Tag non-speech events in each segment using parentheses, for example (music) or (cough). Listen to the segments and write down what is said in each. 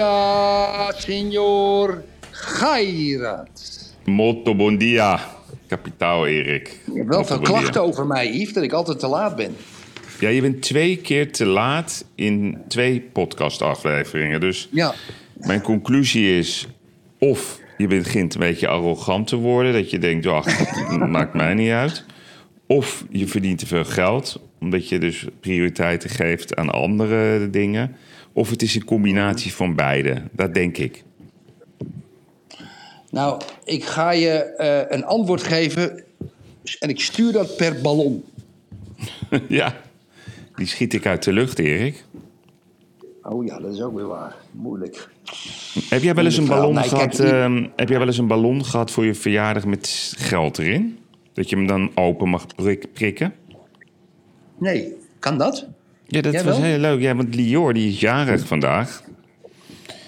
dia, senor Gairat. Molto bon dia, kapitaal Erik. Je hebt wel veel klachten over mij, Yves, dat ik altijd te laat ben. Ja, je bent twee keer te laat in twee podcastafleveringen. Dus Ja, mijn conclusie is... of je begint een beetje arrogant te worden... dat je denkt, ach, het (laughs) maakt mij niet uit. Of je verdient te veel geld... omdat je dus prioriteiten geeft aan andere dingen. Of het is een combinatie van beide. Dat denk ik. nou, ik ga je eh, een antwoord geven en ik stuur dat per ballon. (laughs) ja, die schiet ik uit de lucht, Erik. Oh ja, dat is ook weer waar. Moeilijk. Heb jij wel eens een ballon Nee, kijk, gehad? ik- ehm, heb jij wel eens een ballon gehad voor je verjaardag met geld erin? Dat je hem dan open mag prik- prikken? Nee, kan dat? Ja, dat Jij was wel? heel leuk. Ja, want Lior die is jarig vandaag.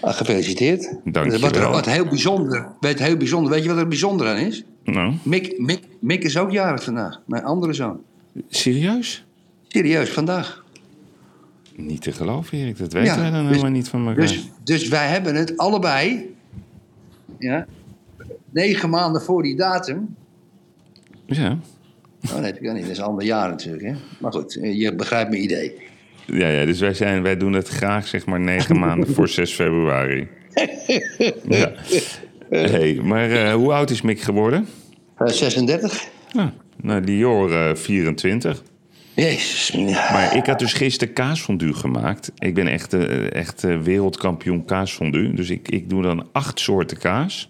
Ah, gefeliciteerd. Dank je wat, wel. wat heel bijzonder. Weet, heel bijzonder. Weet je wat er bijzonder aan is? Nou, Mick, Mick, Mick is ook jarig vandaag. Mijn andere zoon. serieus? Serieus, vandaag. Niet te geloven, Erik. Dat weten Ja, wij dan dus- helemaal niet van elkaar. Dus, dus wij hebben het allebei, ja, negen maanden voor die datum. Ja. Oh nee, dat kan niet. Dat is een ander jaar natuurlijk. Hè? Maar goed, je begrijpt mijn idee. Ja, ja, dus wij, zijn, wij doen het graag zeg maar negen (laughs) maanden voor 6 februari. (laughs) Ja. Hey, maar eh, hoe oud is Mick geworden? Eh, 36? Ah, nou, Lior eh 24. Jezus. Ja. Maar ik had dus gisteren kaasfondue gemaakt. Ik ben echt, eh, echt eh, wereldkampioen kaasfondue. Dus ik, ik doe dan acht soorten kaas.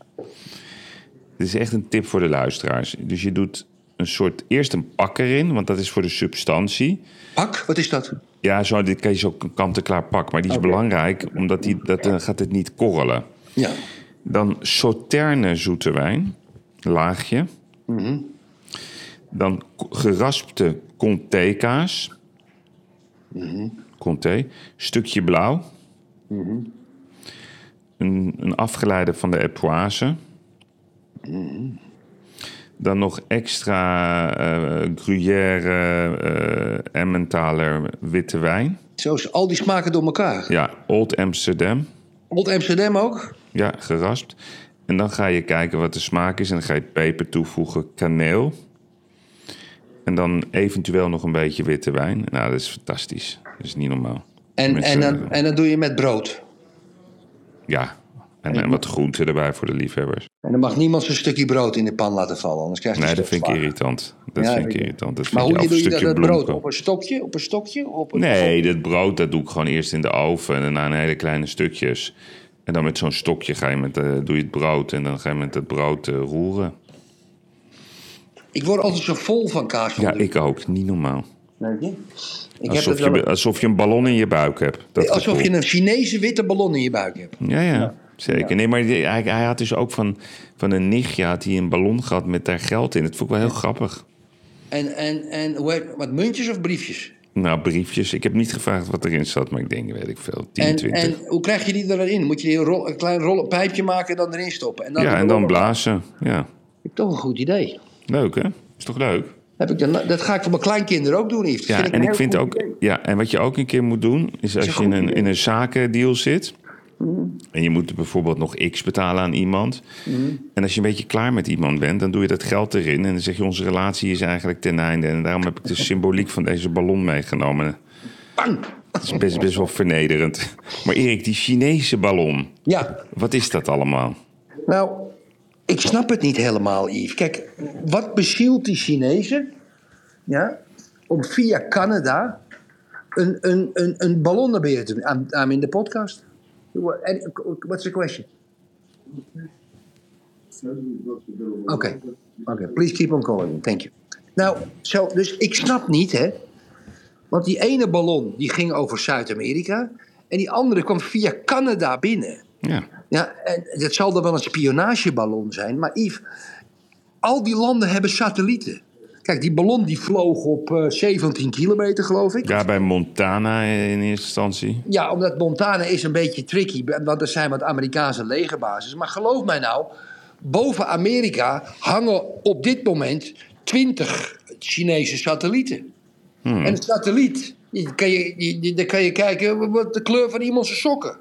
Dit is echt een tip voor de luisteraars. Dus je doet een soort, eerst een pak erin, want dat is voor de substantie. Pak, wat is dat? Ja, zo, dit kan je zo kant-en-klaar pak. Maar die is belangrijk, omdat die, dat, dan gaat het niet korrelen. Ja. Dan sauterne zoete wijn, laagje. Dan k- geraspte comté-kaas. Comté. Stukje blauw. een, een afgeleide van de Epoise. Dan nog extra eh Gruyère, eh Emmentaler witte wijn. Zo al die smaken door elkaar. Ja, Old Amsterdam. Old Amsterdam ook? Ja, geraspt. En dan ga je kijken wat de smaak is. En dan ga je peper toevoegen, kaneel. En dan eventueel nog een beetje witte wijn. Nou, dat is fantastisch. Dat is niet normaal. En, en, dan, en dan doe je met brood. Ja, en, en wat groenten erbij voor de liefhebbers. En dan mag niemand zijn stukje brood in de pan laten vallen, anders krijg je Nee, dat vind ik irritant. Dat Ja, vind ik irritant. Dat Maar vind hoe je doe je dat, brood? Op een stokje? Op een stokje? Op een Nee, dat brood dat doe ik gewoon eerst in de oven en daarna in hele kleine stukjes. En dan met zo'n stokje ga je met, eh, doe je het brood en dan ga je met het brood eh, roeren. Ik word altijd zo vol van kaas. Ja, ik ook. Niet normaal. Weet je? Ik heb Alsof het wel- je, alsof je een ballon in je buik hebt. Dat alsof gevoel. je een Chinese witte ballon in je buik hebt. Ja, ja, zeker. Nee, maar hij, hij had dus ook van, van een nichtje had hij een ballon gehad met daar geld in. Dat vond ik wel heel grappig. En, en, en wat muntjes of briefjes? Nou, briefjes. Ik heb niet gevraagd wat erin zat, maar ik denk, weet ik veel, 10, En, 20. en hoe krijg je die erin? Moet je die een, rol- een klein rollen pijpje maken en dan erin stoppen? En dan ja, en dan blazen. Ja, Heb ik toch een goed idee. leuk hè? Is toch leuk? Heb ik dan, dat ga ik voor mijn kleinkinderen ook doen, Yves. Ja, en ik vind ook, idee. ja, en wat je ook een keer moet doen, is als je in een, idee. in een zakendeal zit. Mm. En je moet bijvoorbeeld nog x betalen aan iemand. Mm. En als je een beetje klaar met iemand bent, dan doe je dat geld erin. En dan zeg je, onze relatie is eigenlijk ten einde. En daarom heb ik de (laughs) symboliek van deze ballon meegenomen. Bang! Dat is best, best wel vernederend. Maar Erik, die Chinese ballon, Ja, wat is dat allemaal? nou, ik snap het niet helemaal, Yves. Kijk, wat bezielt die Chinezen ja, om via Canada een, een, een, een ballon naar binnen te doen? I'm, I'm in the podcast. And What's the question? Oké, oké. Please keep on calling. Thank you. Nou, zo, dus ik snap niet, hè. Want die ene ballon die ging over Zuid-Amerika. En die andere kwam via Canada binnen. Ja. Ja, en het zal dan wel een spionageballon zijn. Maar Yves, al die landen hebben satellieten. Kijk, die ballon die vloog op eh, 17 kilometer, geloof ik. ja, bij Montana in eerste instantie. Ja, omdat Montana is een beetje tricky, want er zijn wat Amerikaanse legerbases. Maar geloof mij nou, boven Amerika hangen op dit moment 20 Chinese satellieten. En een satelliet, kan je, dan kan je kijken wat de kleur van iemand zijn sokken.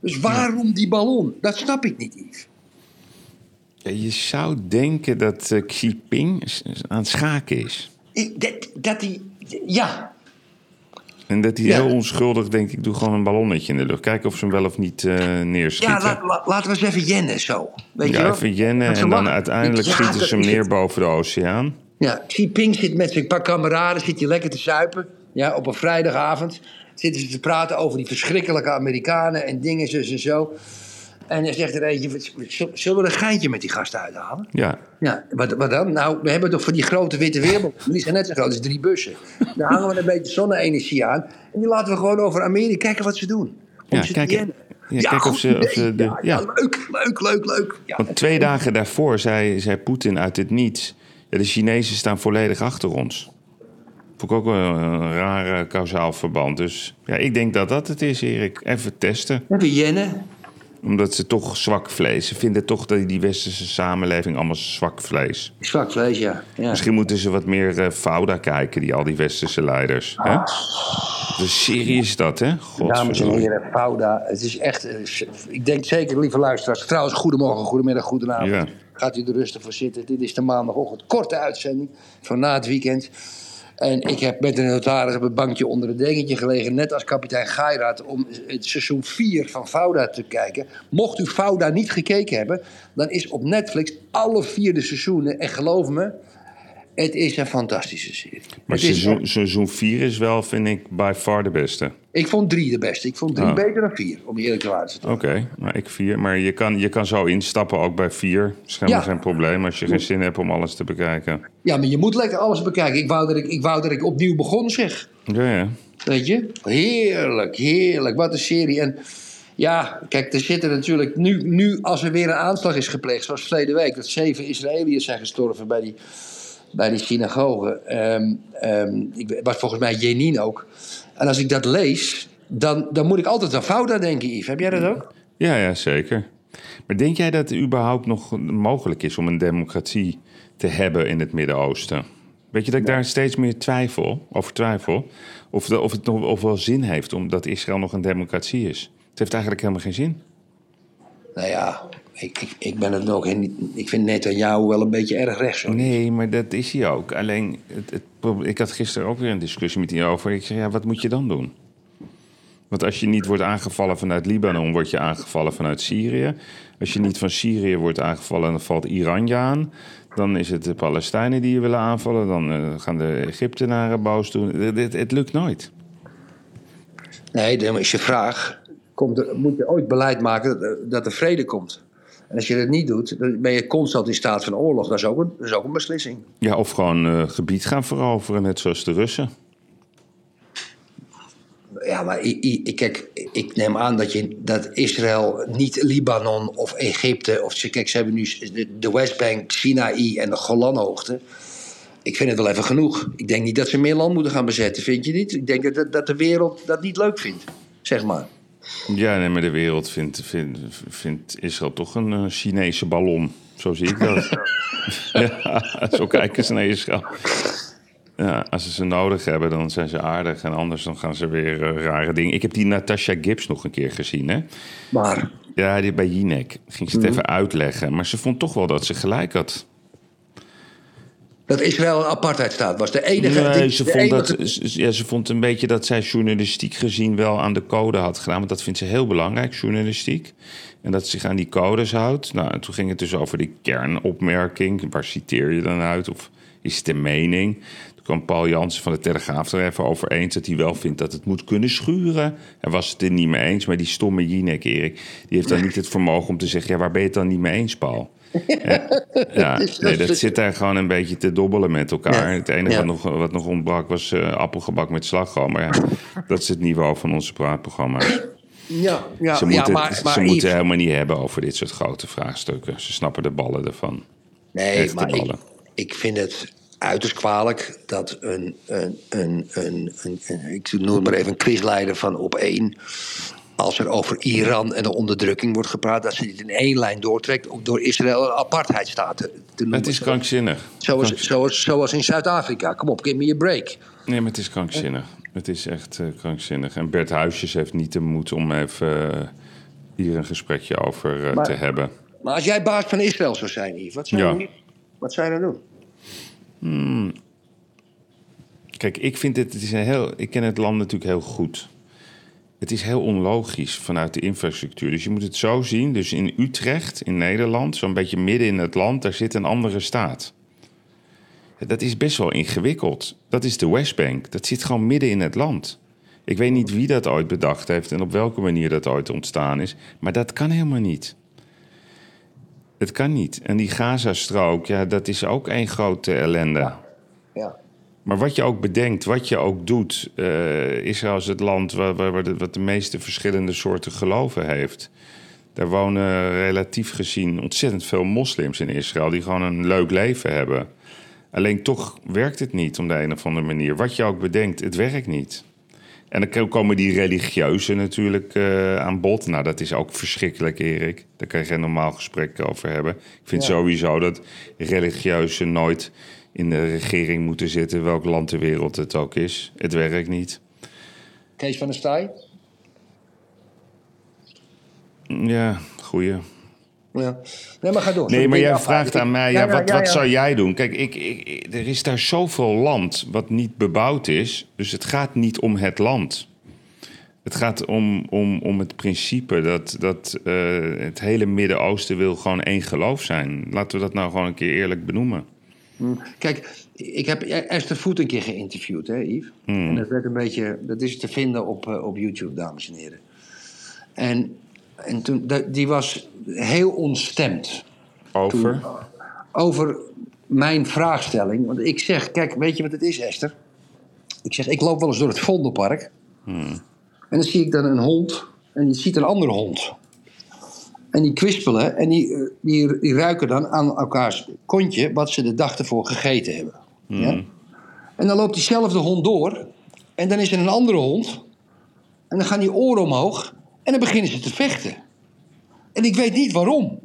Dus waarom die ballon? Dat snap ik niet, Yves. Ja, je zou denken dat eh, Xi Jinping aan het schaken is. Dat, dat die, ja, En dat hij Ja. heel onschuldig denkt, ik doe gewoon een ballonnetje in de lucht. Kijken of ze hem wel of niet eh neerschieten. ja la- la- laten we eens even jennen zo. Weet je Ja, wel? even jennen en dan uiteindelijk Ja, schieten ze hem neer het. boven de oceaan. Ja, Xi Jinping zit met zijn paar kameraden, zit hij lekker te zuipen. Ja, op een vrijdagavond zitten ze te praten over die verschrikkelijke Amerikanen en dingen zus en zo. En dan zegt er eentje, "Z- zullen we een geintje met die gasten uithalen? Ja, Ja, wat, wat dan? Nou, we hebben toch voor die grote witte weerballonnen, die zijn net zo groot als drie bussen. Daar hangen we een beetje zonne-energie aan. En die laten we gewoon over Amerika kijken wat ze doen. Om Ja, ze jennen. ja, kijken of ze- of ze de- ja, leuk, leuk, leuk, leuk. Want twee dagen daarvoor zei, zei Poetin uit het niets... De Chinezen staan volledig achter ons. Vond ik ook wel een rare kausaal verband. Dus ja, ik denk dat dat het is, Erik. Even testen. Even jennen. Omdat ze toch zwak vlees. Ze vinden toch dat die westerse samenleving allemaal zwak vlees. Zwak vlees, ja. ja. Misschien moeten ze wat meer eh Fauda kijken, die al die westerse leiders. Hè? Wat een serie is dat, hè? Dames en heren, Fauda. Het is echt. eh, Ik denk zeker, lieve luisteraars. Trouwens, goedemorgen, goedemiddag, goedenavond. Ja. Gaat u er rustig voor zitten. Dit is de maandagochtend. Korte uitzending van na het weekend. En ik heb met de notaris op het bankje onder het dekentje gelegen. Net als kapitein Gairat. Om het seizoen 4 van Fauda te kijken. Mocht u Fauda niet gekeken hebben. Dan is op Netflix alle vier de seizoenen. En geloof me. Het is een fantastische serie. Maar seizoen, seizoen 4 is wel, vind ik, by far de beste. Ik vond drie de beste. Ik vond drie Ah. beter dan vier, om eerlijk te zijn. Oké, nou ik vier. Maar je kan, je kan zo instappen ook bij vier. Dat is helemaal Ja. geen probleem als je geen zin hebt om alles te bekijken. Ja, maar je moet lekker alles bekijken. Ik wou dat ik, ik, wou dat ik opnieuw begon, zeg. Ja, ja. Weet je? Heerlijk, heerlijk. Wat een serie. En ja, kijk, er zitten natuurlijk nu, nu als er weer een aanslag is gepleegd, zoals verleden week, dat zeven Israëliërs zijn gestorven bij die, bij die synagoge. Ehm, ik, was volgens mij Jenin ook. En als ik dat lees, dan, dan moet ik altijd aan Fouda denken, Yves. Heb jij dat ook? Ja, ja, zeker. Maar denk jij dat het überhaupt nog mogelijk is om een democratie te hebben in het Midden-Oosten? Weet je dat ik daar steeds meer twijfel, over twijfel? Of, de, of het nog of wel zin heeft omdat Israël nog een democratie is? Het heeft eigenlijk helemaal geen zin. Nou ja, ik, ik, ik ben het nog. niet. Ik vind Netanyahu wel een beetje erg rechts. hoor. Nee, maar dat is hij ook. Alleen, het, ik had gisteren ook weer een discussie met hij over. Ik zeg, ja, wat moet je dan doen? Want als je niet wordt aangevallen vanuit Libanon, word je aangevallen vanuit Syrië. Als je niet van Syrië wordt aangevallen, dan valt Iran je aan. Dan is het de Palestijnen die je willen aanvallen. Dan eh, gaan de Egyptenaren boos doen. Het, het, het lukt nooit. Nee, dan is je vraag: komt er, moet je ooit beleid maken dat, dat er vrede komt? En als je dat niet doet, dan ben je constant in staat van oorlog. Dat is ook een, dat is ook een beslissing. Ja, of gewoon eh, gebied gaan veroveren, net zoals de Russen. Ja, maar ik, ik, kijk, ik neem aan dat, je, dat Israël niet Libanon of Egypte. Of, kijk, ze hebben nu de, Westbank, Sinaï en de Golanhoogte. Ik vind het wel even genoeg. Ik denk niet dat ze meer land moeten gaan bezetten, vind je niet? Ik denk dat, dat de wereld dat niet leuk vindt, zeg maar. Ja, nee, maar de wereld vindt, vindt, vindt Israël toch een eh, Chinese ballon. Zo zie ik dat. (laughs) ja, zo kijken ze naar Israël. Ja, als ze ze nodig hebben, dan zijn ze aardig. En anders dan gaan ze weer eh, rare dingen. Ik heb die Natasha Gibbs nog een keer gezien, hè? Maar Ja, die bij Jinek. Ging ze het even uitleggen. Maar ze vond toch wel dat ze gelijk had. Dat Israël een apartheidstaat was. De enige. Nee, die- ze de vond, enige- dat, ja, ze vond een beetje dat zij journalistiek gezien wel aan de code had gedaan. Want dat vindt ze heel belangrijk, journalistiek. En dat ze zich aan die codes houdt. Nou, en toen ging het dus over die kernopmerking. Waar citeer je dan uit? Of is het een mening? Toen kwam Paul Jansen van de Telegraaf er even over eens... dat hij wel vindt dat het moet kunnen schuren. Hij was het er niet mee eens. Maar die stomme Jinek, Erik... die heeft dan niet het vermogen om te zeggen... ja, waar ben je het dan niet mee eens, Paul? Ja, (laughs) nee, dat zit daar gewoon een beetje te dobbelen met elkaar. Ja. Het enige Ja. wat, nog, wat nog ontbrak was eh, appelgebak met slagroom. Maar ja, dat is het niveau van onze praatprogramma's. Ja, ja, Ze moeten, maar, ze Yves, moeten helemaal niet hebben over dit soort grote vraagstukken. Ze snappen de ballen ervan. Nee, maar ik, ik vind het uiterst kwalijk dat een, een, een, een, een, een- ik noem het maar even een quizleider van op één. Als er over Iran en de onderdrukking wordt gepraat, dat ze dit in één lijn doortrekt om door Israël een apartheidstaat te, noemen. Het is krankzinnig. zoals, zoals, zoals in Zuid-Afrika. Kom op, give me a break. Nee, maar het is krankzinnig. Het is echt eh, krankzinnig. En Bert Huisjes heeft niet de moed om even eh, hier een gesprekje over eh, Maar- te hebben. Maar als jij baas van Israël zou zijn, Yves, wat zou, Ja. je, wat zou je dan doen? Kijk, ik vind het, het is een heel, ik ken het land natuurlijk heel goed. Het is heel onlogisch vanuit de infrastructuur. Dus je moet het zo zien. Dus in Utrecht, in Nederland, zo'n beetje midden in het land, daar zit een andere staat. Dat is best wel ingewikkeld. Dat is de Westbank. Dat zit gewoon midden in het land. Ik weet niet wie dat ooit bedacht heeft en op welke manier dat ooit ontstaan is. Maar dat kan helemaal niet. Het kan niet. En die Gazastrook, ja, dat is ook één grote ellende. Maar wat je ook bedenkt, wat je ook doet, eh Israël is het land waar, waar, waar de, wat de meeste verschillende soorten geloven heeft. Daar wonen relatief gezien ontzettend veel moslims in Israël die gewoon een leuk leven hebben. Alleen toch werkt het niet op de een of andere manier. Wat je ook bedenkt, het werkt niet. En dan komen die religieuzen natuurlijk eh, aan bod. Nou, dat is ook verschrikkelijk, Erik. Daar kan je geen normaal gesprek over hebben. Ik vind Ja. sowieso dat religieuzen nooit in de regering moeten zitten, welk land ter wereld het ook is. Het werkt niet. Kees van der Staaij? Ja, goeie. Ja. Nee, maar ga door. Nee, maar jij vraagt aan mij, Ja, ja, ja, wat, wat zou jij doen? Kijk, ik, ik, ik- er is daar zoveel land wat niet bebouwd is. Dus het gaat niet om het land. Het gaat om, om, om het principe dat, dat eh, het hele Midden-Oosten wil gewoon één geloof zijn. Laten we dat nou gewoon een keer eerlijk benoemen. Kijk, ik heb Esther Voet een keer geïnterviewd, hè, Yves? Hmm. En dat werd een beetje, dat is te vinden op, eh, op YouTube, dames en heren. En, en toen, die was heel ontstemd Over? over mijn vraagstelling. Want ik zeg, kijk, weet je wat het is, Esther? Ik zeg, ik loop wel eens door het Vondelpark. En dan zie ik dan een hond en die ziet een andere hond. En die kwispelen en die, eh, die, die ruiken dan aan elkaars kontje wat ze de dag ervoor gegeten hebben. Ja? En dan loopt diezelfde hond door en dan is er een andere hond. En dan gaan die oren omhoog en dan beginnen ze te vechten. En ik weet niet waarom.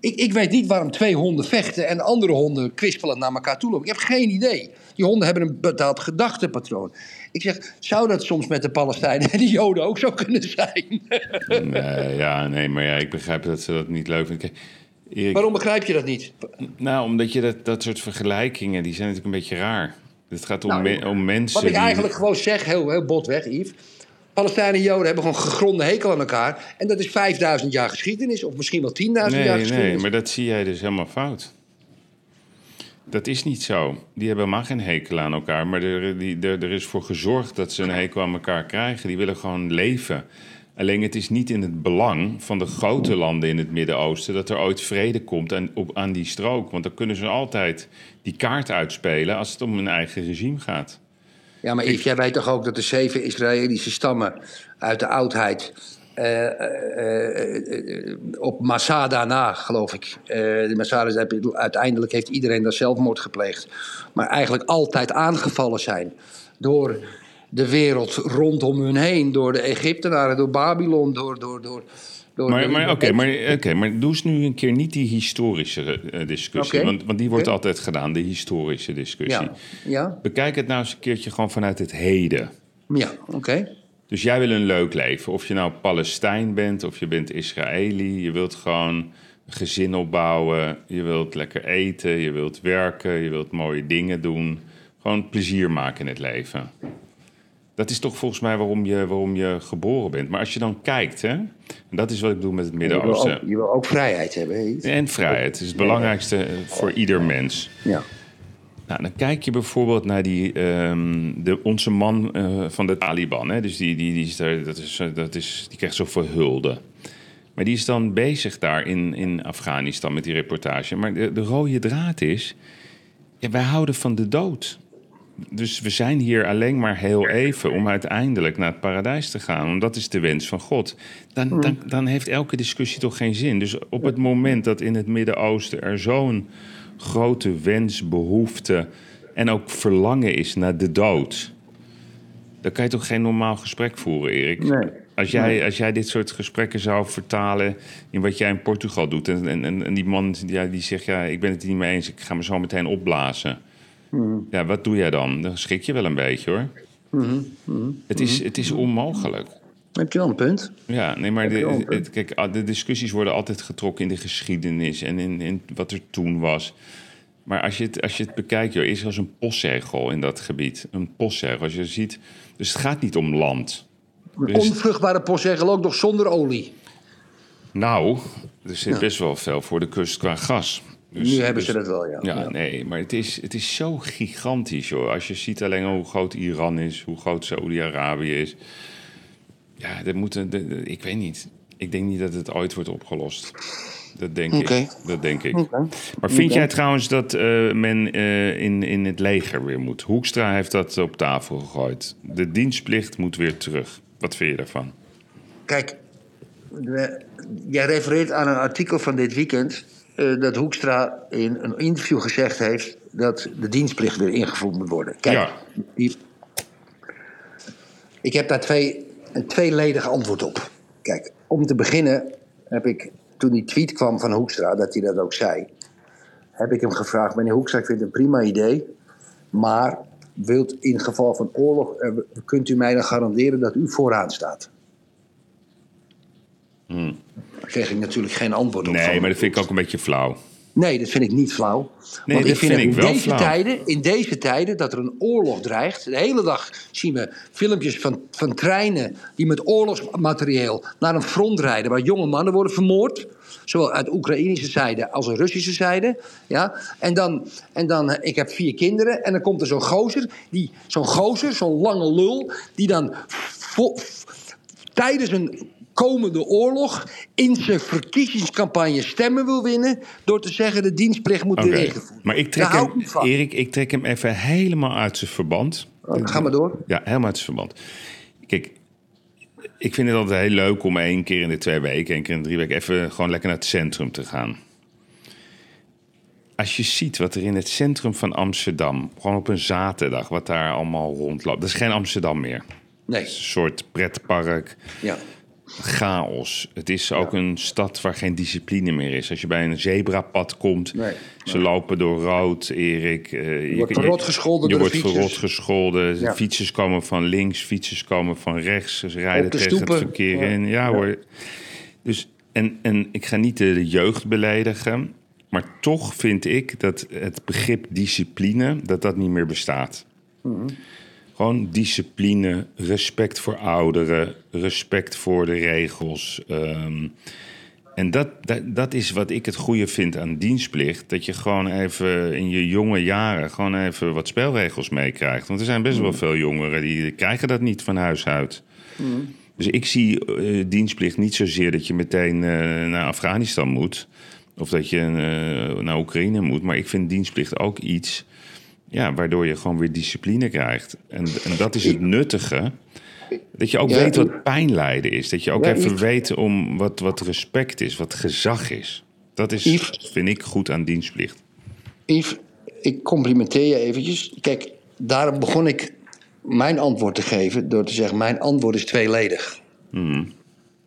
Ik, ik weet niet waarom twee honden vechten en andere honden kwispelen naar elkaar toe lopen. Ik heb geen idee. Die honden hebben een bepaald gedachtepatroon. Ik zeg, zou dat soms met de Palestijnen en de Joden ook zo kunnen zijn? Nee, ja, nee, maar ja, ik begrijp dat ze dat niet leuk vinden. Erik, waarom begrijp je dat niet? Nou, omdat je dat, dat soort vergelijkingen, die zijn natuurlijk een beetje raar. Het gaat om, Nou, me- om mensen Wat ik die... eigenlijk gewoon zeg, heel, heel botweg, Yves. Palestijnen en Joden hebben gewoon gegronde hekel aan elkaar. En dat is 5000 jaar geschiedenis, of misschien wel 10.000 jaar Nee, geschiedenis. nee, maar dat zie jij dus helemaal fout. Dat is niet zo. Die hebben helemaal geen hekel aan elkaar. Maar er, die, er, er is voor gezorgd dat ze een hekel aan elkaar krijgen. Die willen gewoon leven. Alleen het is niet in het belang van de grote landen in het Midden-Oosten... dat er ooit vrede komt aan, op, aan die strook. Want dan kunnen ze altijd die kaart uitspelen... als het om hun eigen regime gaat. Ja, maar Yves, jij weet toch ook dat de zeven Israëlische stammen uit de oudheid... eh, eh, eh, op Masada na, geloof ik. De hebben, uiteindelijk heeft iedereen daar zelfmoord gepleegd. Maar eigenlijk altijd aangevallen zijn door de wereld rondom hun heen. Door de Egyptenaren, door Babylon, door... door, door, Maar, maar oké, maar, oké, maar doe eens nu een keer niet die historische discussie. Want, want die wordt altijd gedaan, de historische discussie. Ja, ja, Bekijk het nou eens een keertje gewoon vanuit het heden. ja oké. Dus jij wil een leuk leven. Of je nou Palestijn bent of je bent Israëli. Je wilt gewoon een gezin opbouwen. Je wilt lekker eten. Je wilt werken. Je wilt mooie dingen doen. Gewoon plezier maken in het leven. Dat is toch volgens mij waarom je, waarom je geboren bent. Maar als je dan kijkt, hè, en dat is wat ik doe met het Je Midden-Oosten. ook, je wil ook vrijheid hebben, hè? En vrijheid is het belangrijkste voor ieder mens. Ja. Nou, dan kijk je bijvoorbeeld naar die, ehm, de, onze man eh, van de Taliban. Hè? Dus die, die, die, is daar, dat is, dat is, die krijgt zoveel hulde. Maar die is dan bezig daar in, in Afghanistan met die reportage. Maar de, de rode draad is, ja, wij houden van de dood. Dus we zijn hier alleen maar heel even om uiteindelijk naar het paradijs te gaan. Want dat is de wens van God. Dan, dan, dan heeft elke discussie toch geen zin. Dus op het moment dat in het Midden-Oosten er zo'n grote wens, behoefte en ook verlangen is naar de dood. Dan kan je toch geen normaal gesprek voeren, Erik? Nee. Als jij, als jij dit soort gesprekken zou vertalen in wat jij in Portugal doet... en, en, en die man ja, die zegt, ja, ik ben het niet mee eens... ik ga me zo meteen opblazen. Ja, wat doe jij dan? Dan schrik je wel een beetje, hoor. Het, is, het is onmogelijk. Heb je wel een punt? Ja, nee, maar de, het- kijk, ah, de discussies worden altijd getrokken in de geschiedenis en in, in wat er toen was. Maar als je het, als je het bekijkt, joh, is als een postzegel in dat gebied. Een postzegel, als je ziet. Dus het gaat niet om land. Een Dus- onvruchtbare postzegel ook nog zonder olie. Nou, er zit best wel veel voor de kust qua gas. Dus, nu hebben ze dus- dat wel, ja. Ja, nee, maar het is, het is zo gigantisch, hoor. Als je ziet alleen al hoe groot Iran is, hoe groot Saoedi-Arabië is. Ja, dat moet, een- de- de- ik weet niet. Ik denk niet dat het ooit wordt opgelost. Dat denk ik. Dat denk ik. Maar vind jij trouwens dat eh, men eh, in, in het leger weer moet? Hoekstra heeft dat op tafel gegooid. De dienstplicht moet weer terug. Wat vind je daarvan? Kijk, de- jij refereert aan een artikel van dit weekend... eh, dat Hoekstra in een interview gezegd heeft... dat de dienstplicht weer ingevoerd moet worden. Kijk, Ja. die- ik heb daar twee, een tweeledig antwoord op. Kijk, om te beginnen heb ik, toen die tweet kwam van Hoekstra... dat hij dat ook zei... heb ik hem gevraagd... meneer Hoekstra, ik vind het een prima idee... maar wilt in geval van oorlog... eh, kunt u mij dan garanderen dat u vooraan staat? Daar kreeg ik natuurlijk geen antwoord op. Nee, maar dat vind ik ook een beetje flauw. Nee, dat vind ik niet flauw. Nee, Want ik vind, vind in wel deze flauw. tijden, in deze tijden dat er een oorlog dreigt. De hele dag zien we filmpjes van, van treinen die met oorlogsmaterieel naar een front rijden waar jonge mannen worden vermoord. Zowel uit Oekraïnische zijde als een Russische zijde. Ja? En dan, en dan, eh, ik heb vier kinderen en dan komt er zo'n gozer, die, zo'n gozer, zo'n lange lul, die dan tijdens een komende oorlog in zijn verkiezingscampagne stemmen wil winnen door te zeggen de dienstplicht moet weer ingevoerd. Maar ik trek, Daar hou ik hem. Erik, ik trek hem even helemaal uit zijn verband. Oh, Ga maar door. Ja, helemaal uit zijn verband. Kijk, ik vind het altijd heel leuk om één keer in de twee weken, één keer in de drie weken, even gewoon lekker naar het centrum te gaan. Als je ziet wat er in het centrum van Amsterdam, gewoon op een zaterdag, wat daar allemaal rondloopt. Dat is geen Amsterdam meer. Nee. Een soort pretpark, Ja. Chaos. Het is ook een stad waar geen discipline meer is. Als je bij een zebrapad komt, Nee. ze lopen door rood, Erik. eh, je wordt verrot gescholden Je de wordt verrot gescholden. Ja. Fietsers komen van links, fietsers komen van rechts. Ze rijden tegen stoepen. het verkeer Ja. in. Ja, hoor. Dus, en, en ik ga niet de jeugd beledigen. Maar toch vind ik dat het begrip discipline, dat dat niet meer bestaat. Gewoon discipline, respect voor ouderen, respect voor de regels. ehm, en dat, dat, dat is wat ik het goede vind aan dienstplicht. Dat je gewoon even in je jonge jaren gewoon even wat spelregels meekrijgt. Want er zijn best wel veel jongeren die krijgen dat niet van huis uit. Dus ik zie eh, dienstplicht niet zozeer dat je meteen eh, naar Afghanistan moet. Of dat je eh, naar Oekraïne moet. Maar ik vind dienstplicht ook iets ja, waardoor je gewoon weer discipline krijgt. En, en dat is het nuttige. Dat je ook Ja, weet wat pijnlijden is. Dat je ook Ja, even weet om wat, wat respect is, wat gezag is. Dat is, Yves- vind ik goed aan dienstplicht. Yves, ik complimenteer je eventjes. Kijk, daarom begon ik mijn antwoord te geven door te zeggen: mijn antwoord is tweeledig.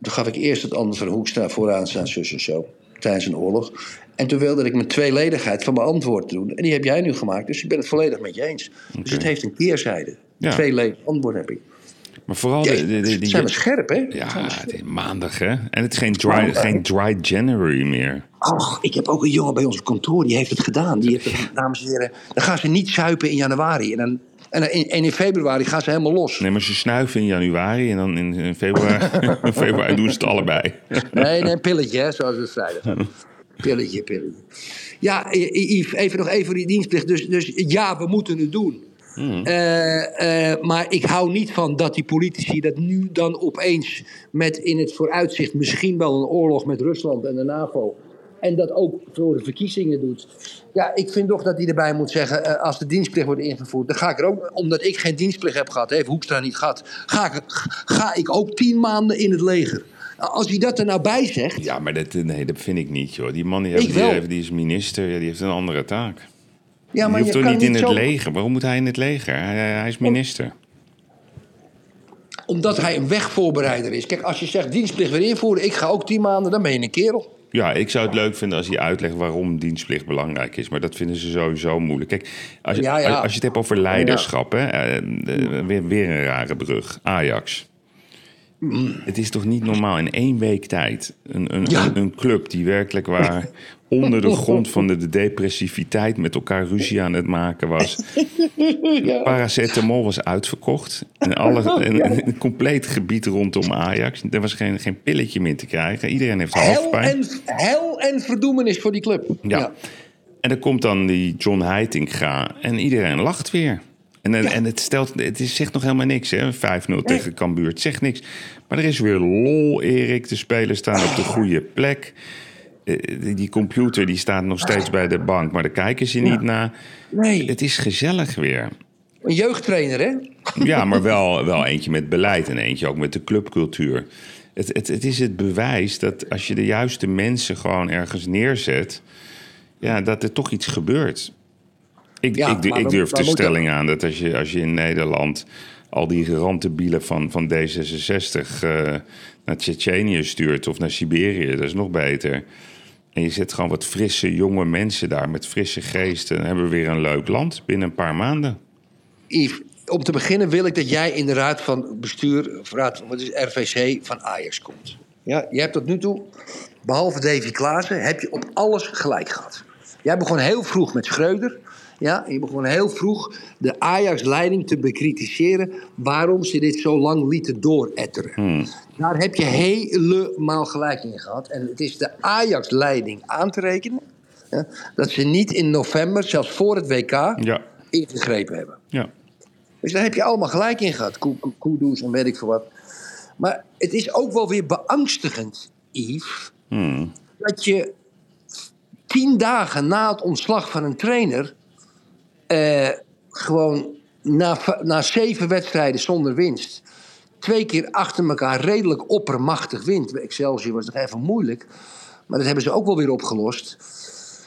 Toen gaf ik eerst het antwoord van Hoekstra vooraan staan, zus en zo, tijdens een oorlog. En toen wilde ik mijn tweeledigheid van mijn antwoord doen. En die heb jij nu gemaakt, dus ik ben het volledig met je eens. Dus het heeft een keerzijde. Ja. Tweeledig antwoord heb ik. Maar vooral Ja, de, de, de- die- zijn we scherp, hè? Ja, scherp. het is maandag hè. En het is geen dry, Maandag. geen dry January meer. Ach, ik heb ook een jongen bij ons op kantoor, die heeft het gedaan. Die heeft het, dames en heren, dan gaan ze niet zuipen in januari. En, dan, en, in, en in februari gaan ze helemaal los. Nee, maar ze snuiven in januari en dan in, in februari, (laughs) in februari doen ze het allebei. Nee, nee, een pilletje, hè, zoals we zeiden. Pilletje, pilletje. Ja, Yves, even nog even die dienstplicht. Dus, dus ja, we moeten het doen. Eh, eh, maar ik hou niet van dat die politici dat nu dan opeens met in het vooruitzicht misschien wel een oorlog met Rusland en de NAVO. En dat ook voor de verkiezingen doet. Ja, ik vind toch dat hij erbij moet zeggen, eh, als de dienstplicht wordt ingevoerd, dan ga ik er ook, omdat ik geen dienstplicht heb gehad, heeft Hoekstra niet gehad, ga ik, ga ik ook tien maanden in het leger. Nou, Als hij dat er nou bij zegt, Ja, maar dat, nee, dat vind ik niet, joh. Die man die, heeft, die, heeft- die is minister, ja, die heeft een andere taak. ja, die maar hoeft je toch niet in niet het zo, leger? Waarom moet hij in het leger? Hij, hij is minister. omdat hij een wegvoorbereider is. Kijk, als je zegt dienstplicht weer invoeren, ik ga ook tien maanden, dan ben je een kerel. Ja, ik zou het leuk vinden als hij uitlegt waarom dienstplicht belangrijk is. Maar dat vinden ze sowieso moeilijk. Kijk, als je, Ja, ja. als je het hebt over leiderschap, hè, eh, eh, weer, weer een rare brug. Ajax. Het is toch niet normaal in één week tijd een, een, Ja. een, een club die werkelijk waar (laughs) onder de grond van de, de depressiviteit met elkaar ruzie aan het maken was. (laughs) Paracetamol was uitverkocht. En alle, en, een compleet gebied rondom Ajax. Er was geen, geen pilletje meer te krijgen. Iedereen heeft hoofdpijn. en, hel en verdoemenis voor die club. Ja. En dan komt dan die John Heitinga en iedereen lacht weer. En, en- en het, stelt, het is, zegt nog helemaal niks, hè? 5-0 tegen Cambuur. Het zegt niks. Maar er is weer lol, Erik. De spelers staan op de goede plek. Eh, Die die computer die staat nog steeds bij de bank, maar daar kijken ze niet naar. Nee, Het is gezellig weer. een jeugdtrainer, hè? Ja, maar (laughs) wel, wel eentje met beleid en eentje ook met de clubcultuur. Het, het, het is het bewijs dat als je de juiste mensen gewoon ergens neerzet, ja, dat er toch iets gebeurt. Ik, Ja, ik, ik durf de stelling aan dat als je, als je in Nederland al die rantebielen van, van D66 eh, naar Tsjetsjenië stuurt of naar Siberië, dat is nog beter. En je zet gewoon wat frisse jonge mensen daar met frisse geesten. Dan hebben we weer een leuk land binnen een paar maanden. Yves, om te beginnen wil ik dat jij in de raad van bestuur, of raad, wat is RVC van Ajax komt. Ja, je hebt tot nu toe, behalve Davy Klaassen, heb je op alles gelijk gehad. Jij begon heel vroeg met Schreuder. Ja, je begon heel vroeg de Ajax-leiding te bekritiseren waarom ze dit zo lang lieten dooretteren. Daar heb je helemaal gelijk in gehad. En het is de Ajax-leiding aan te rekenen ja, dat ze niet in november, zelfs voor het WK, Ja, ingegrepen hebben. ja. Dus daar heb je allemaal gelijk in gehad. Ko- ko- Kudos en weet ik veel wat. Maar het is ook wel weer beangstigend, Yves... dat je tien dagen na het ontslag van een trainer... eh, gewoon na, na zeven wedstrijden zonder winst... twee keer achter elkaar redelijk oppermachtig wint. Bij Excelsior was het nog even moeilijk... maar dat hebben ze ook wel weer opgelost...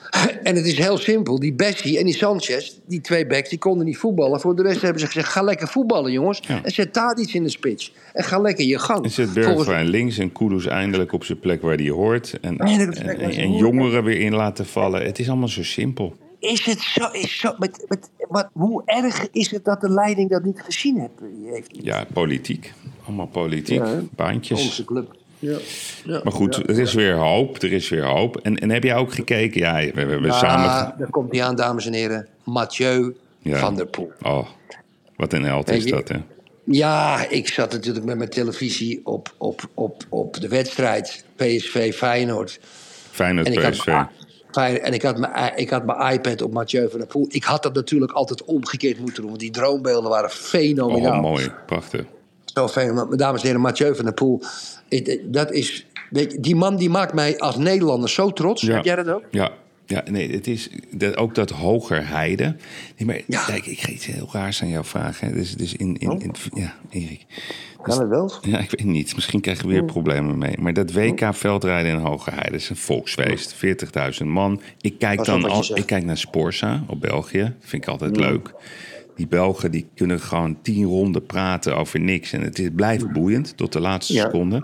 (laughs) En het is heel simpel. Die Bessie en die Sanchez, die twee backs, die konden niet voetballen. Voor de rest hebben ze gezegd, ga lekker voetballen, jongens. Ja. En zet daar iets in de spits. En ga lekker je gang. En zet Volgens- Bergwijn links en Kudus eindelijk op zijn plek waar hij hoort. En, en, jongeren weer in laten vallen. Het is allemaal zo simpel. Is het zo... Is zo met, met, wat, hoe erg is het dat de leiding dat niet gezien heeft? heeft Ja, politiek. Allemaal politiek. Ja? Baantjes. Onze club. Ja. Ja. Maar goed, er is weer hoop. Er is weer hoop. En, en heb jij ook gekeken? Ja, we, we hebben samen... Daar komt hij aan, dames en heren. Mathieu Ja. van der Poel. Oh, wat een held is je- dat, hè? Ja, ik zat natuurlijk met mijn televisie op, op, op, op de wedstrijd PSV Feyenoord. Feyenoord En ik, had, PSV. Fijn, en ik had, mijn, ik had mijn iPad op Mathieu van der Poel. Ik had dat natuurlijk altijd omgekeerd moeten doen. Want die droombeelden waren fenomenaal. Oh, mooi. Prachtig. Zo fenomenaal. Dames en heren, Mathieu van der Poel. Dat is, weet je, die man die maakt mij als Nederlander zo trots. Heb jij dat ook? Ja. Ja, nee, het is dat, ook dat hoger heide. Nee, maar Ja. kijk, ik ga iets heel raars aan jou vragen. Hè. Dus, dus in, in, in, ja, Erik. Kan het wel? Ja, ik weet niet. Misschien krijgen we weer problemen mee. Maar dat WK veldrijden in Hogerheide is een volksfeest. 40.000 man. Ik kijk, dan al, ik kijk naar Sporza op België. Vind ik altijd leuk. Die Belgen die kunnen gewoon tien ronden praten over niks. En het is, blijft boeiend tot de laatste Ja. seconde.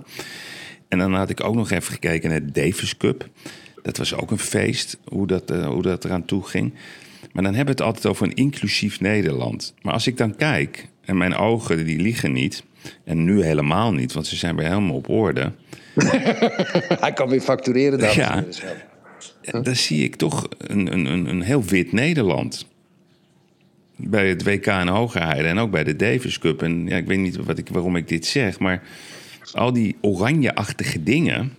En dan had ik ook nog even gekeken naar de Davis Cup. Dat was ook een feest, hoe dat, eh, hoe dat eraan toe ging. Maar dan hebben we het altijd over een inclusief Nederland. Maar als ik dan kijk, en mijn ogen die liegen niet... en nu helemaal niet, want ze zijn weer helemaal op orde... (laughs) Hij kan weer factureren, dames Ja. dan zie ik toch een, een, een, een heel wit Nederland. Bij het WK in Hogerheide en ook bij de Davis Cup. En ja, ik weet niet wat ik, waarom ik dit zeg, maar al die oranje-achtige dingen...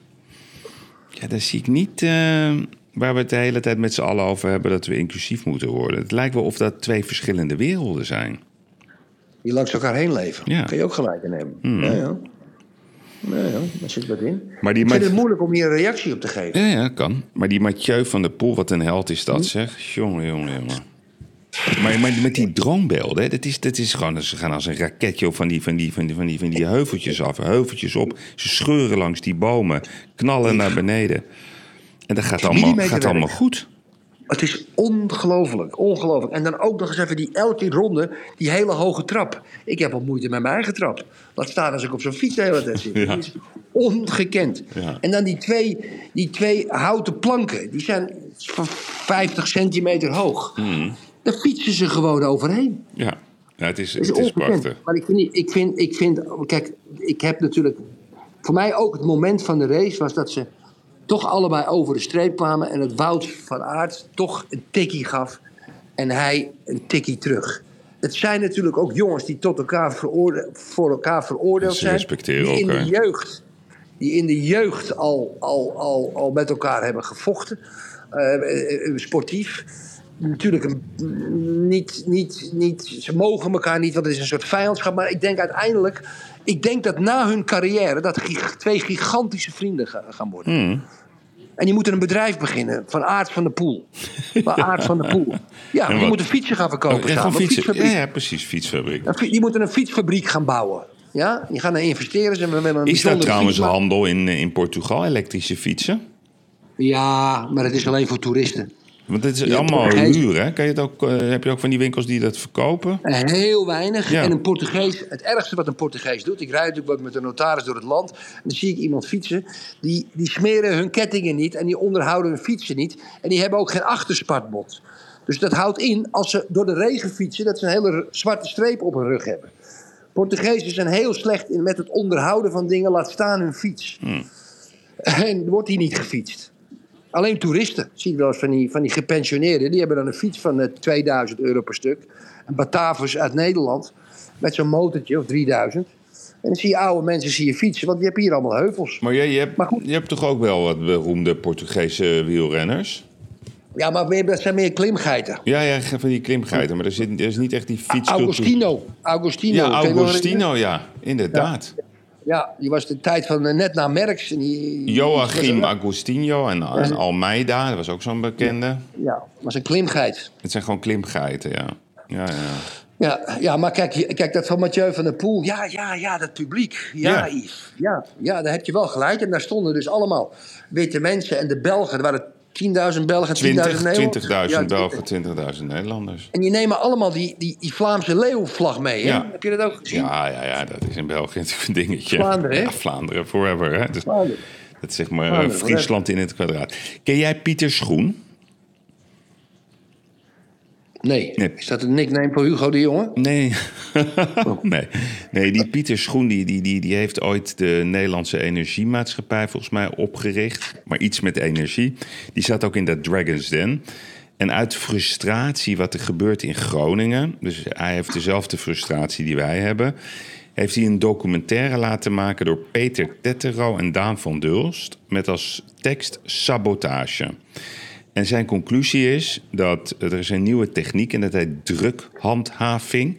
Ja, daar zie ik niet, eh, waar we het de hele tijd met z'n allen over hebben dat we inclusief moeten worden. Het lijkt wel of dat twee verschillende werelden zijn. Die langs elkaar heen leven. Ja. Kun je ook gelijk in hebben. Ja, ja. Ja, ja, daar zit wat in. Maar die ik vind het moeilijk om hier een reactie op te geven. Ja, ja, kan. Maar die Mathieu van der Poel, wat een held is dat, zeg. Jongen, jongen, jongen. Maar, maar met die droombeelden, hè, dat is, dat is gewoon... Ze gaan als een raketje op van die, van, die, van, die, van, die, van die heuveltjes af. Heuveltjes op. Ze scheuren langs die bomen. Knallen naar beneden. En dat gaat allemaal, gaat allemaal goed. Het is ongelooflijk, ongelooflijk. En dan ook nog eens even die elke ronde, die hele hoge trap. Ik heb al moeite met mijn eigen trap. Laat staan als ik op zo'n fiets de hele tijd zit. Ja. Dat is ongekend. Ja. En dan die twee, die twee houten planken, die zijn van 50 centimeter hoog. Hmm. Daar fietsen ze gewoon overheen. Ja, ja het is, het is prachtig. Maar ik vind, ik, vind, ik vind, kijk, ik heb natuurlijk. Voor mij ook het moment van de race was dat ze toch allebei over de streep kwamen. En het Wout van Aert toch een tikkie gaf. En hij een tikkie terug. Het zijn natuurlijk ook jongens die tot elkaar voor elkaar veroordeeld Ze zijn. respecteren die in de jeugd, die in de jeugd al, al, al, al met elkaar hebben gevochten. eh, eh, sportief. Natuurlijk, een, niet, niet, niet, ze mogen elkaar niet, want het is een soort vijandschap. Maar ik denk uiteindelijk, ik denk dat na hun carrière... dat twee gigantische vrienden ga- gaan worden. Hmm. En die moeten een bedrijf beginnen, van Aard van de Poel. Van (laughs) Aard van de Poel. Ja, die moeten fietsen gaan verkopen Oh, ja, fietsen. Ja, Fietsfabriek. ja, precies. Fietsfabriek. Die moeten een fietsfabriek gaan bouwen. Ja, die gaan er investeren. Ze willen een Is daar trouwens handel in, eh, in Portugal, elektrische fietsen? Ja, maar het is alleen voor toeristen. Want het is Ja, allemaal huur, hè? Kan je het ook, eh, heb je ook van die winkels die dat verkopen? Heel weinig. Ja. En een Portugees, het ergste wat een Portugees doet. Ik rijd natuurlijk met een notaris door het land. En dan zie ik iemand fietsen. Die, die smeren hun kettingen niet. En die onderhouden hun fietsen niet. En die hebben ook geen achterspartbot. Dus dat houdt in, als ze door de regen fietsen, dat ze een hele zwarte streep op hun rug hebben. Portugezen zijn heel slecht in met het onderhouden van dingen, laat staan hun fiets. En er wordt hier niet gefietst. Alleen toeristen. Zie je wel eens van die, van die gepensioneerden. Die hebben dan een fiets van eh, 2000 euro per stuk. Een Batavus uit Nederland. Met zo'n motortje of 3000. En dan zie je oude mensen zie je fietsen. Want die hebben hier allemaal heuvels. Maar jij, je, hebt, Maar goed. je hebt toch ook wel wat beroemde Portugese wielrenners? Ja, maar meer- dat zijn meer klimgeiten. Ja, ja, van die klimgeiten. Maar er, zit, er is niet echt die fietscultuur. Augustino. Augustino. Ja, je Augustino, ja. Inderdaad. herinneren? Ja, die was de tijd van eh, net na Merckx. En die, Joachim Agostinho en, en Almeida, dat was ook zo'n bekende. Ja, was een klimgeit. Het zijn gewoon klimgeiten, ja. Ja, ja. Ja, ja, maar kijk, kijk, dat van Mathieu van der Poel. Ja, ja, ja, dat publiek. Ja, Ja. Ja, ja, daar heb je wel gelijk. En daar stonden dus allemaal witte mensen en de Belgen. Er waren 10.000 Belgen, 10.000 20 Nederlanders. 20.000 Ja, Belgen, 20.000 Nederlanders. En die nemen allemaal die, die, die Vlaamse leeuwvlag mee. Hè? Ja. Heb je dat ook gezien? Ja, ja, ja, dat is in België natuurlijk een (laughs) dingetje. Vlaanderen, hè? Ja, Vlaanderen, forever. Hè? Dus, Vlaanderen. dat is zeg maar eh, Vlaanderen, Friesland in het kwadraat. Ken jij Pieter Schoen? Nee. Nee. Is dat een nickname voor Hugo de Jonge? Nee. (laughs) nee. nee, die Pieter Schoen die, die, die, die heeft ooit de Nederlandse Energiemaatschappij volgens mij opgericht. Maar iets met energie. Die zat ook in dat Dragon's Den. En uit frustratie wat er gebeurt in Groningen... dus hij heeft dezelfde frustratie die wij hebben... heeft hij een documentaire laten maken door Peter Tettero en Daan van Dulst... met als tekst Sabotage. En zijn conclusie is dat er is een nieuwe techniek en dat heet drukhandhaving.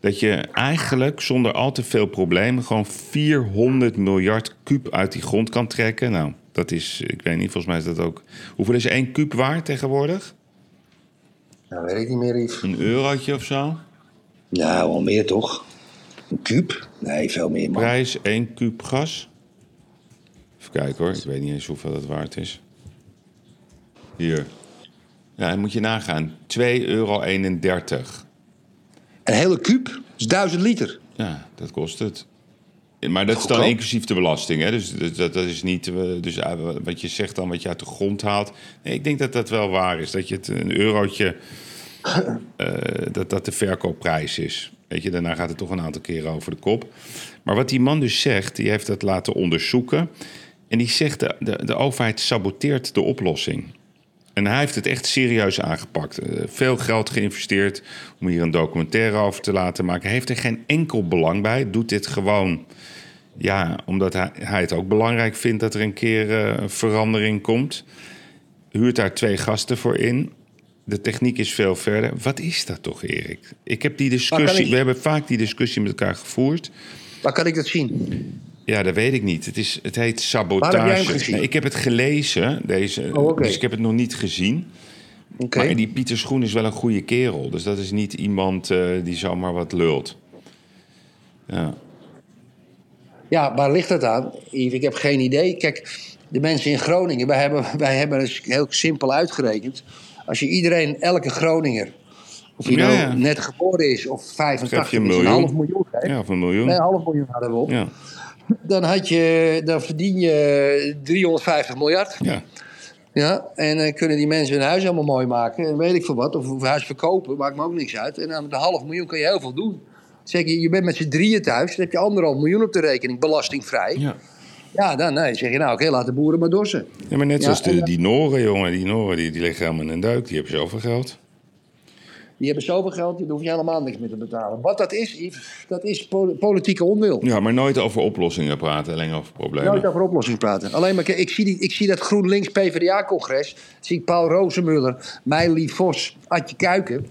Dat je eigenlijk zonder al te veel problemen gewoon 400 miljard kuub uit die grond kan trekken. Nou, dat is, ik weet niet, volgens mij is dat ook. Hoeveel is één kuub waard tegenwoordig? Nou, weet ik niet meer, Yves. Een eurotje of zo? Nou, wel meer toch? Een kuub? Nee, veel meer, man. Prijs één kuub gas. Even kijken hoor, ik weet niet eens hoeveel dat waard is. Hier. Ja, dan moet je nagaan. 2,31 euro. Een hele kuub is 1000 liter. Ja, dat kost het. Maar dat is dan inclusief de belasting. Hè? Dus dat, dat, dat is niet. eh, Dus eh, wat je zegt dan, wat je uit de grond haalt. Nee, ik denk dat dat wel waar is. Dat je het een eurotje. (clears throat) eh, dat dat de verkoopprijs is. Weet je, daarna gaat het toch een aantal keren over de kop. Maar wat die man dus zegt, die heeft dat laten onderzoeken. En die zegt: de, de, de overheid saboteert de oplossing. En hij heeft het echt serieus aangepakt. Eh, veel geld geïnvesteerd om hier een documentaire over te laten maken. Hij heeft er geen enkel belang bij. Doet dit gewoon, ja, omdat hij, hij het ook belangrijk vindt dat er een keer eh, een verandering komt. huurt daar twee gasten voor in. De techniek is veel verder. Wat is dat toch, Erik? Ik heb die discussie... ik- We hebben vaak die discussie met elkaar gevoerd. Waar kan ik dat zien? Ja, dat weet ik niet. Het, is, het heet heb sabotage. Nee, ik heb het gelezen, deze, Oh, dus ik heb het nog niet gezien. Oké. Maar die Pieter Schoen is wel een goede kerel. Dus dat is niet iemand eh, die zomaar wat lult. Ja. Ja, waar ligt dat aan? Ik heb geen idee. Kijk, de mensen in Groningen, wij hebben, wij hebben het heel simpel uitgerekend. Als je iedereen, elke Groninger, of hij Ja, nou ja. net geboren is of Geef 85 je een is, een miljoen. half miljoen ja, of een miljoen. Nee, een half miljoen hadden we op. Ja. Dan, had je, dan verdien je 350 miljard. ja. Ja, en dan kunnen die mensen hun huis allemaal mooi maken. En weet ik veel wat. Of, of huis verkopen, maakt me ook niks uit. En aan met een half miljoen kun je heel veel doen. Zeg je, je bent met z'n drieën thuis. Dan heb je anderhalf miljoen op de rekening, belastingvrij. Ja, ja. dan nee, zeg je nou, oké, laat de boeren maar dorsen. Ja, maar net Ja, zoals de, die Noren, jongen. Die Noren die, die liggen helemaal in een duik. Die hebben zoveel geld. Die hebben zoveel geld, daar hoef je helemaal niks meer te betalen. Wat dat is, Yves, dat is po- politieke onwil. Ja, maar nooit over oplossingen praten. Alleen over problemen. Nooit over oplossing praten. Alleen maar, ik zie, die, ik zie dat GroenLinks PvdA-congres. Zie ik Paul Rozemuller, Meili Vos, Adje Kuiken.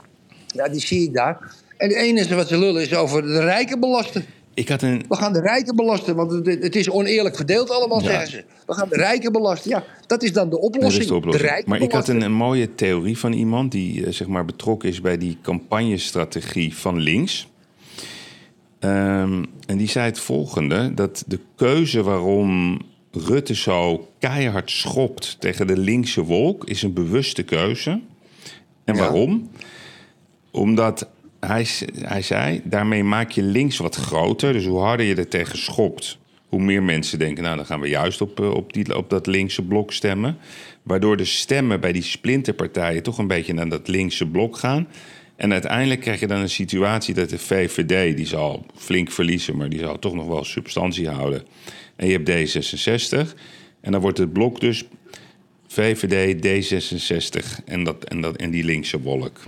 Ja, die zie ik daar. En het enige wat ze lullen is over de rijken belasten. Ik had een... We gaan de rijken belasten, want het, het is oneerlijk verdeeld allemaal, Ja. zeggen ze. We gaan de rijken belasten. Ja, dat is dan de Dat oplossing. is de oplossing. rijken maar ik had een mooie theorie van iemand die eh, zeg maar betrokken is bij die campagnestrategie van links. Ehm, en die zei het volgende: dat de keuze waarom Rutte zo keihard schopt tegen de linkse wolk is een bewuste keuze. En Ja. waarom? Omdat hij, zei, daarmee maak je links wat groter. Dus hoe harder je er tegen schopt, hoe meer mensen denken... nou, dan gaan we juist op, eh, op, die, op dat linkse blok stemmen. Waardoor de stemmen bij die splinterpartijen toch een beetje naar dat linkse blok gaan. En uiteindelijk krijg je dan een situatie dat de VVD... die zal flink verliezen, maar die zal toch nog wel substantie houden. En je hebt D66. En dan wordt het blok dus VVD, D66 en, dat, en, dat, en die linkse wolk.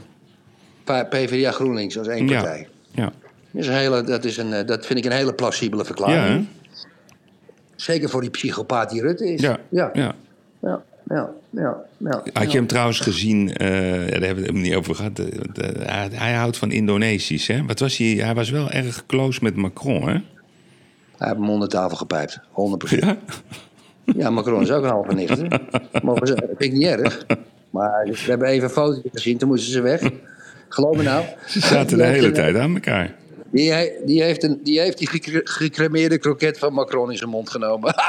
PvdA GroenLinks als één Ja. partij. Ja. Dat, is een hele, dat, is een, eh, dat vind ik een hele plausibele Ja, verklaring. hè? Zeker voor die psychopaat die Rutte is. ja, ja, ja. ja, ja, ja, ja. Had je hem trouwens gezien, ja, daar hebben we het niet over gehad. eh, hij, hij houdt van Indonesisch, hè? Wat was hij? Hij was wel erg close met Macron, hè? Hij heeft hem onder tafel gepijpt, 100%. Ja? Ja, Macron is ook een halve nicht. hè. (laughs) Mogen ze, dat vind ik niet erg. Maar we hebben even een foto gezien, toen moesten ze weg. Geloof me nou. Ze zaten de hele tijd aan elkaar. Die, die, heeft een, die heeft die gecre- gecremeerde kroket van Macron in zijn mond genomen. (laughs)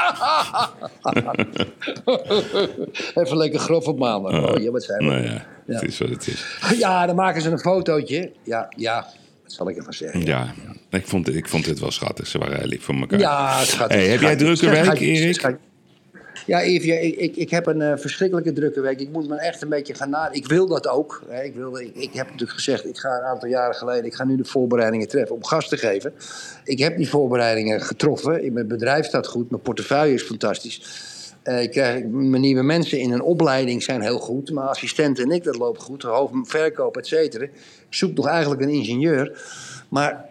Even lekker grof op maandag. Oh, ja, wat zijn we? Nou ja, Ja. het is wat het is. Ja, dan maken ze een fotootje. Ja, ja. Wat zal ik ervan zeggen? Ja, ik vond, ik vond het wel schattig. Ze waren lief voor elkaar. Ja, schat. Hey, heb jij drukke week, Erik? Ja, ja, ik, ik, ik heb een eh, verschrikkelijke drukke week. Ik moet me echt een beetje gaan na. Ik wil dat ook. Hè. Ik, wilde, ik, heb natuurlijk gezegd, ik ga een aantal jaren geleden... ik ga nu de voorbereidingen treffen om gas te geven. Ik heb die voorbereidingen getroffen. Mijn bedrijf staat goed, mijn portefeuille is fantastisch. Eh, ik krijg, mijn nieuwe mensen in een opleiding zijn heel goed. Mijn assistenten en ik, dat loopt goed. Hoofd verkoop, et cetera. Ik zoek nog eigenlijk een ingenieur. Maar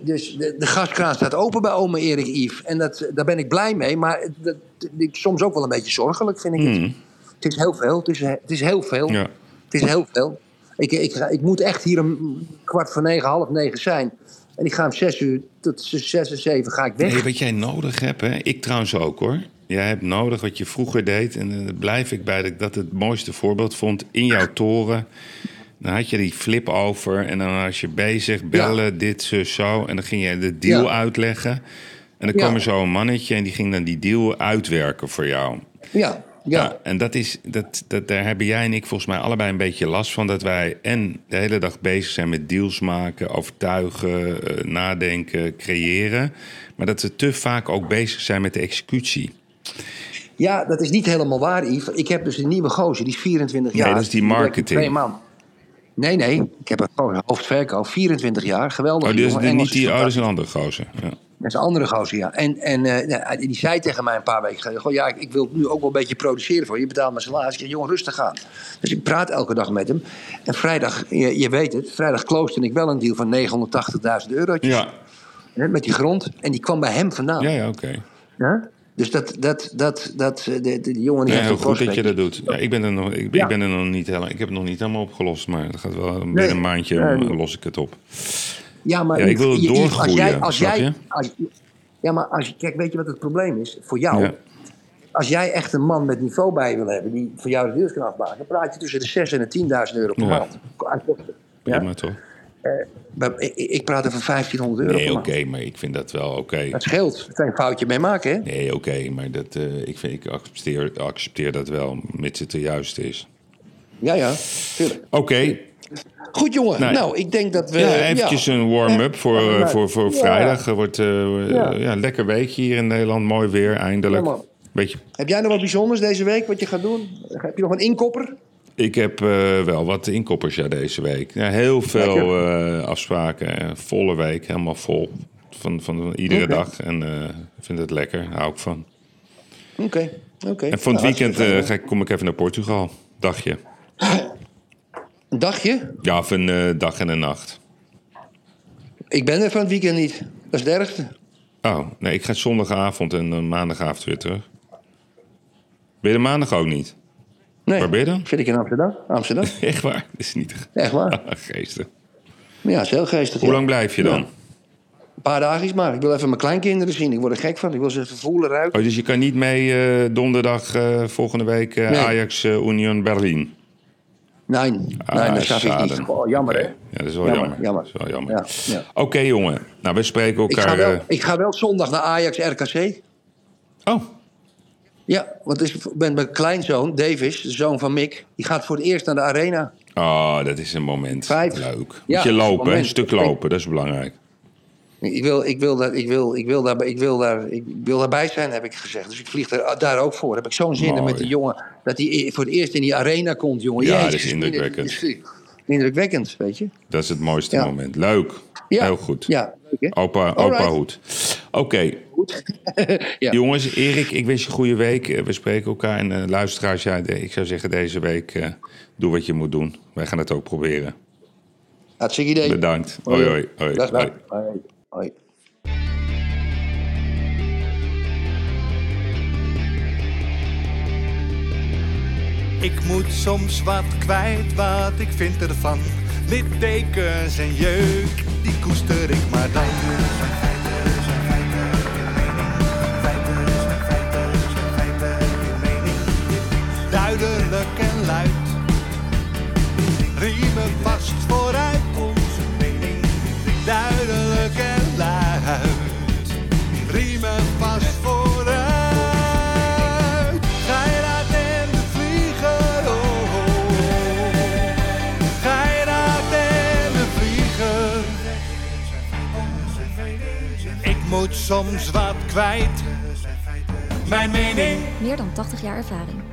dus de, de gaskraan staat open bij oma Erik Yves. En dat, daar ben ik blij mee. Maar dat, ik, soms ook wel een beetje zorgelijk, vind ik het. Het is heel veel. Het is, het is heel veel. Ja. Het is heel veel. Ik, ik, ik moet echt hier om kwart voor negen, half negen zijn. En ik ga om zes uur tot zes en zeven ga ik weg. Nee, wat jij nodig hebt, hè? ik trouwens ook hoor. Jij hebt nodig wat je vroeger deed. En eh, daar blijf ik bij dat ik dat het mooiste voorbeeld vond. In jouw toren. Dan had je die flip over. En dan was je bezig, bellen, dit, zo, zo. En dan ging je de deal Ja. uitleggen. En dan kwam er zo een mannetje en die ging dan die deal uitwerken voor jou. Ja, ja. Ja, en dat is, dat, dat, daar hebben jij en ik volgens mij allebei een beetje last van. Dat wij en de hele dag bezig zijn met deals maken, overtuigen, eh, nadenken, creëren. Maar dat we te vaak ook bezig zijn met de executie. Ja, dat is niet helemaal waar, Yves. Ik heb dus een nieuwe gozer, die is 24 Nee, jaar. dat is die marketing. Twee man. Nee, nee. Ik heb een gewoon een hoofdverkoop, 24 jaar. Geweldig. Oh, dus niet die, is oh, is een andere gozer. Ja. Dat is een andere gozer, ja. En, en eh, nou, die zei tegen mij een paar weken geleden... Goh, ja, ik, ik wil nu ook wel een beetje produceren voor je. Je betaalt mijn salaris. Ik zeg, jongen, rustig aan. Dus ik praat elke dag met hem. En vrijdag, je, je weet het... vrijdag closed ik wel een deal van 980.000 eurotjes. Ja, met die grond. En die kwam bij hem vandaan. ja, ja oké. Ja? Dus dat, dat, dat, dat, eh, de, de jongen die Ja, heeft goed dat je dat doet. Ja, ik, ben er nog, ik, Ja. ik ben er nog niet helemaal, ik heb het nog niet helemaal opgelost, maar dat gaat wel binnen Nee. een maandje Nee, eh, los ik het op. Ja, maar Ja, ik wil je- je- Als doorgroeien, jij, als jij, als, ja, maar als je, kijk, weet je wat het probleem is? Voor jou, Ja. als jij echt een man met niveau bij je wil hebben, die voor jou de deals kan afmaken, dan praat je tussen de 6 en de 10.000 euro per Ja. maand. Aan kosten. Ja? Prima toch? Bij- Ik, praat over 1500 euro Nee, oké, maar ik vind dat wel oké. Dat scheelt. Daar kan je een foutje mee maken, hè? Nee, oké, maar dat, eh, ik, vind, ik accepteer, accepteer dat wel, mits het de juiste is. Ja, ja, tuurlijk. Oké, Goed, jongen. Nee. Nou, ik denk dat we... ja, eventjes een warm-up voor, eh, Ja. voor, voor Ja. vrijdag. Het wordt eh, Ja. lekker weekje hier in Nederland. Mooi weer, eindelijk. Beetje, Heb jij nog wat bijzonders deze week, wat je gaat doen? Heb je nog een inkopper? Ik heb eh, wel wat inkoppers ja, deze week. Ja, heel veel eh, afspraken. eh, Volle week, helemaal vol. Van, van iedere Oké. dag. En ik vind het lekker, hou ik van. Oké, oké. En van het Nou, weekend ga ik, kom ik even naar Portugal. Dagje. Een dagje? Ja, of een dag en een nacht. Ik ben er van het weekend niet. Dat is het ergste. Oh, nee, ik ga zondagavond en maandagavond weer terug. Ben je maandag ook niet? Nee. Waar ben je dan? Zit ik in Amsterdam? Amsterdam? (laughs) Echt waar? Dat is niet Echt waar? (laughs) geestig. Ja, is heel geestig. Hoe ja. lang blijf je dan? Ja. Een paar dagen maar. Ik wil even mijn kleinkinderen zien. Ik word er gek van. Ik wil ze even voelen, ruiken. Oh, dus je kan niet mee eh, donderdag eh, volgende week Nee. Ajax Union Berlin. Nee, nee, Ah, dat schaf ik niet. Oh, jammer, hè? Ja, dat is wel Jammer, jammer. jammer. Dat is wel jammer. Ja, ja. Oké, jongen. Nou, we spreken Ik, elkaar. ga wel, ik ga wel zondag naar Ajax RKC. Oh, Ja, want ik ben mijn kleinzoon, Davis, de zoon van Mick. Die gaat voor het eerst naar de arena. oh, dat is een moment. Vijf. Leuk. Moet Ja, je lopen, een stuk lopen. Dat is belangrijk. Ik wil, ik, wil daar, ik, wil, ik, wil daar, ik, wil daar, ik wil daarbij zijn, heb ik gezegd. Dus ik vlieg er, daar ook voor. Heb ik zo'n zin in met die jongen. Dat hij voor het eerst in die arena komt, jongen. Ja, Jezus, dat is indrukwekkend. Indrukwekkend, weet je. Dat is het mooiste Ja. moment. Leuk. Ja, Heel goed. Ja, leuk hè? Opa, opa. Hoed. Oké, Goed. (laughs) ja. jongens, Erik, ik wens je een goede week. Eh, We spreken elkaar. En eh, luisteraars, ja, ik zou zeggen deze week, eh, doe wat je moet doen. Wij gaan het ook proberen. Hartstikke idee. Bedankt. Hoi, hoi. hoi, Dag, dag. hoi. Hoi. Hoi. Ik moet soms wat kwijt, wat ik vind ervan. Littekens en jeuk, die koester ik maar dan. Vooruit, onze mening. Duidelijk en luid. Riemen vast vooruit. Geiraat en de vlieger, oh, oh, oh. Geiraat en de vlieger. Ik moet soms wat kwijt. Mijn mening. Meer dan 80 jaar ervaring.